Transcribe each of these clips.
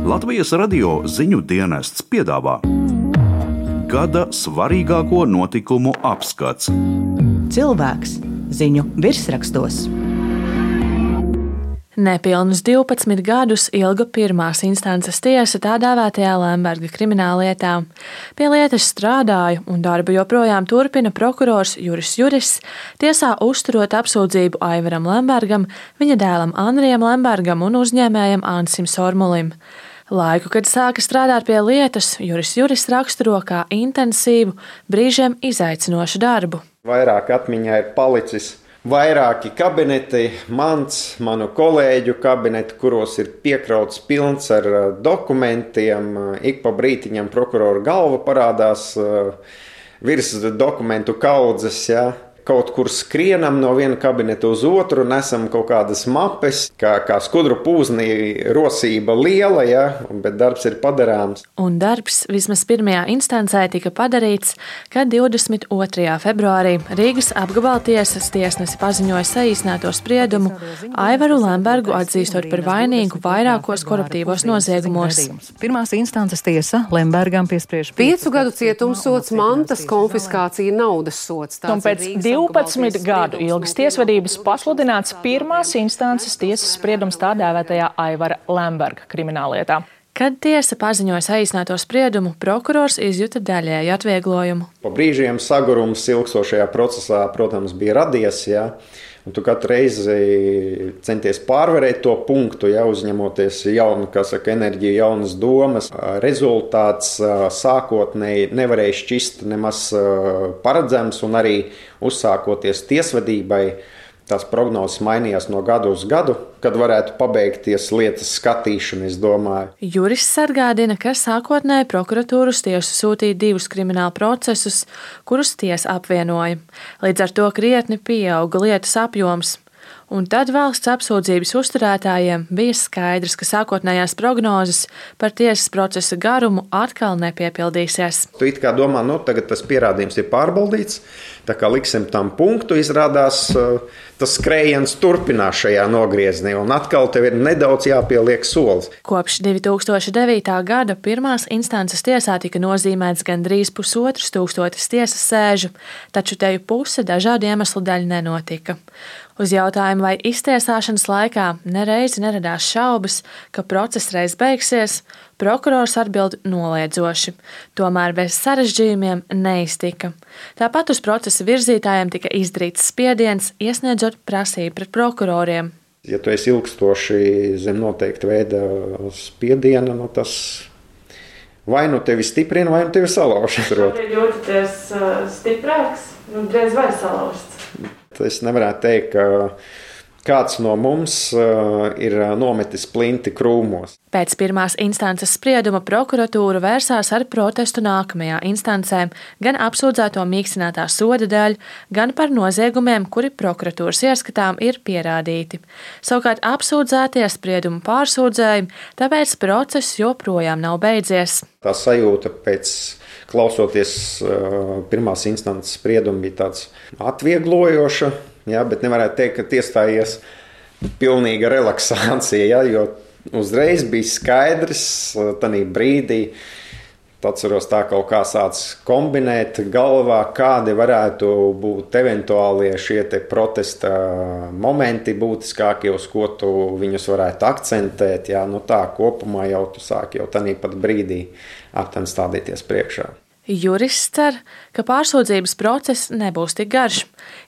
Latvijas radio ziņu dienests piedāvā gada svarīgāko notikumu apskats. Cilvēks ziņu virsrakstos. Nepilnus 12 gadus ilga pirmās instances tiesa tā dēvētajā Lemberga krimināllietā. Pie lietas strādāja un darbu joprojām turpina prokurors Juris Juris, tiesā uzturot apsūdzību Aivaram Lembergam, viņa dēlam Andrijam Lembergam un uzņēmējam Ansim Sormulim. Laiku, kad sāka strādāt pie lietas, Juris Juris raksturo kā intensīvu, brīžiem izaicinošu darbu. Vairāk atmiņā ir palicis vairāki kabineti, mans, manu kolēģu kabineti, kuros ir piekrauts pilns ar uh, dokumentiem. Ik pa brītiņam prokurora galva parādās uh, virs dokumentu kaudzes. Ja kaut kur skrienam no viena kabineta uz otru, nesam kaut kādas mapes, kā, kā skudru pūznī rosība liela, ja, bet darbs ir padarāms. Un darbs vismaz pirmajā instancē tika padarīts, kad 22. februārī Rīgas apgabala tiesas tiesnesi paziņoja saīsināto spriedumu Aivaru Lembergu atzīstot par vainīgu vairākos koruptīvos noziegumos. Pirmās instances tiesa Lembergam piespriež piecu gadu cietumsots, mantas konfiskācija, naudas sots. Pēc 12 gadu ilgas tiesvedības pasludināts pirmās instances tiesas spriedums tā dēvētajā Aivara Lemberga krimināllietā. Kad tiesa paziņoja saīsināto spriedumu, prokurors izjuta daļēju atvieglojumu. Pa brīžiem sagurums ilgstošajā procesā, protams, bija radies. Ja? Un tu katru reizi centies pārvarēt to punktu, ja uzņemoties jaunu, saka, enerģiju, jaunas domas. Rezultāts sākotnēji nevarēja šķist nemaz paredzams, un arī uzsākoties tiesvedībai tās prognozes mainījās no gada uz gadu, kad varētu pabeigties lietas skatīšana, es domāju. Jurists atgādina, ka sākotnēji prokuratūra uz tiesu sūtīja divus kriminālu procesus, kurus tiesa apvienoja. Līdz ar to krietni pieauga lietas apjoms. Un tad valsts apsūdzības uzturētājiem bija skaidrs, ka sākotnējās prognozes par tiesas procesa garumu atkal nepiepildīsies. Tu it kā domā, nu tagad tas pierādījums ir pārbaudīts, tā kā liksim tam punktu, izrādās tas skrējiens turpinās šajā nogriezienī, un atkal tev ir nedaudz jāpieliek solis. Kopš 2009. gada pirmās instances tiesā tika nozīmēts gandrīz pusotrs tūkstotis tiesas sēžu, taču teju puse dažādu iemeslu dēļ nenotika. Uz jautājumu, vai iztiesāšanas laikā nereizi neradās šaubas, ka process reiz beigsies, prokurors atbild noliedzoši. Tomēr bez sarežģījumiem neiztika. Tāpat uz procesa virzītājiem tika izdarīts spiediens, iesniedzot prasību pret prokuroriem. Ja tu esi ilgstoši zem noteikta veida spiediena, nu tas vai nu tevi stiprina, vai nu tevi salauž. Jūs jūtaties uh, stiprāks, nu, drīz vai salauzts. Es nevarētu teikt, ka kāds no mums uh, ir nometis plinti krūmos. Pēc pirmās instances sprieduma prokuratūra vērsās ar protestu nākamajā instancē, gan apsūdzēto mīkstinātā soda dēļ, gan par noziegumiem, kuri prokuratūras ieskatām ir pierādīti. Savukārt apsūdzētie spriedumu pārsūdzēja, tāpēc process joprojām nav beidzies. Tā sajūta pēc klausoties pirmās instances spriedumu, bija tāds atvieglojoša, ja, bet nevarētu teikt, ka iestājies pilnīga relaksācija, ja, jo uzreiz bija skaidrs, tajā brīdī. Atceros, tā kaut kā sācis kombinēt galvā, kādi varētu būt eventuālie šie protesta momenti, būtiskākie, uz ko tu viņus varētu akcentēt. Jā, nu tā kopumā jau tu sāki jau pat brīdī aptuveni stādīties priekšā. Jurists cer, ka pārsūdzības process nebūs tik garš.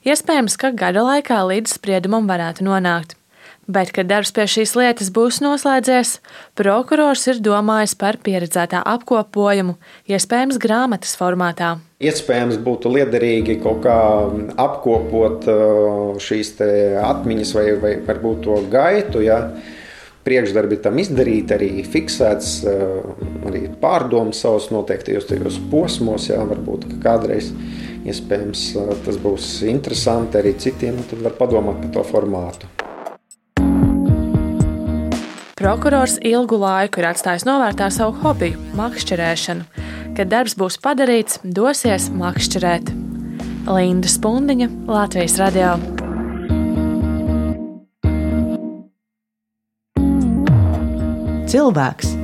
Iespējams, ka gada laikā līdz spriedumam varētu nonākt. Bet, kad darbs pie šīs lietas būs noslēdzies, prokurors ir domājis par pieredzētā apkopojumu, iespējams, grāmatas formātā. Iespējams, būtu liederīgi kaut kā apkopot uh, šīs atmiņas vai, vai varbūt to gaitu. Ja? Priekšdarbi tam izdarīti, arī fiksēts, eh, arī pārdomas savos noteiktajos tajos posmos. Jā, varbūt kādreiz iespējams eh, tas būs interesanti arī citiem, tad var padomāt par to formātu. Prokurors ilgu laiku ir atstājis novērtā savu hobiju, makšķerēšanu. Kad darbs būs padarīts, dosies makšķerēt. Linda Spundiņa, Latvijas Radio. Cilvēks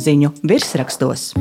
ziņu virsrakstos.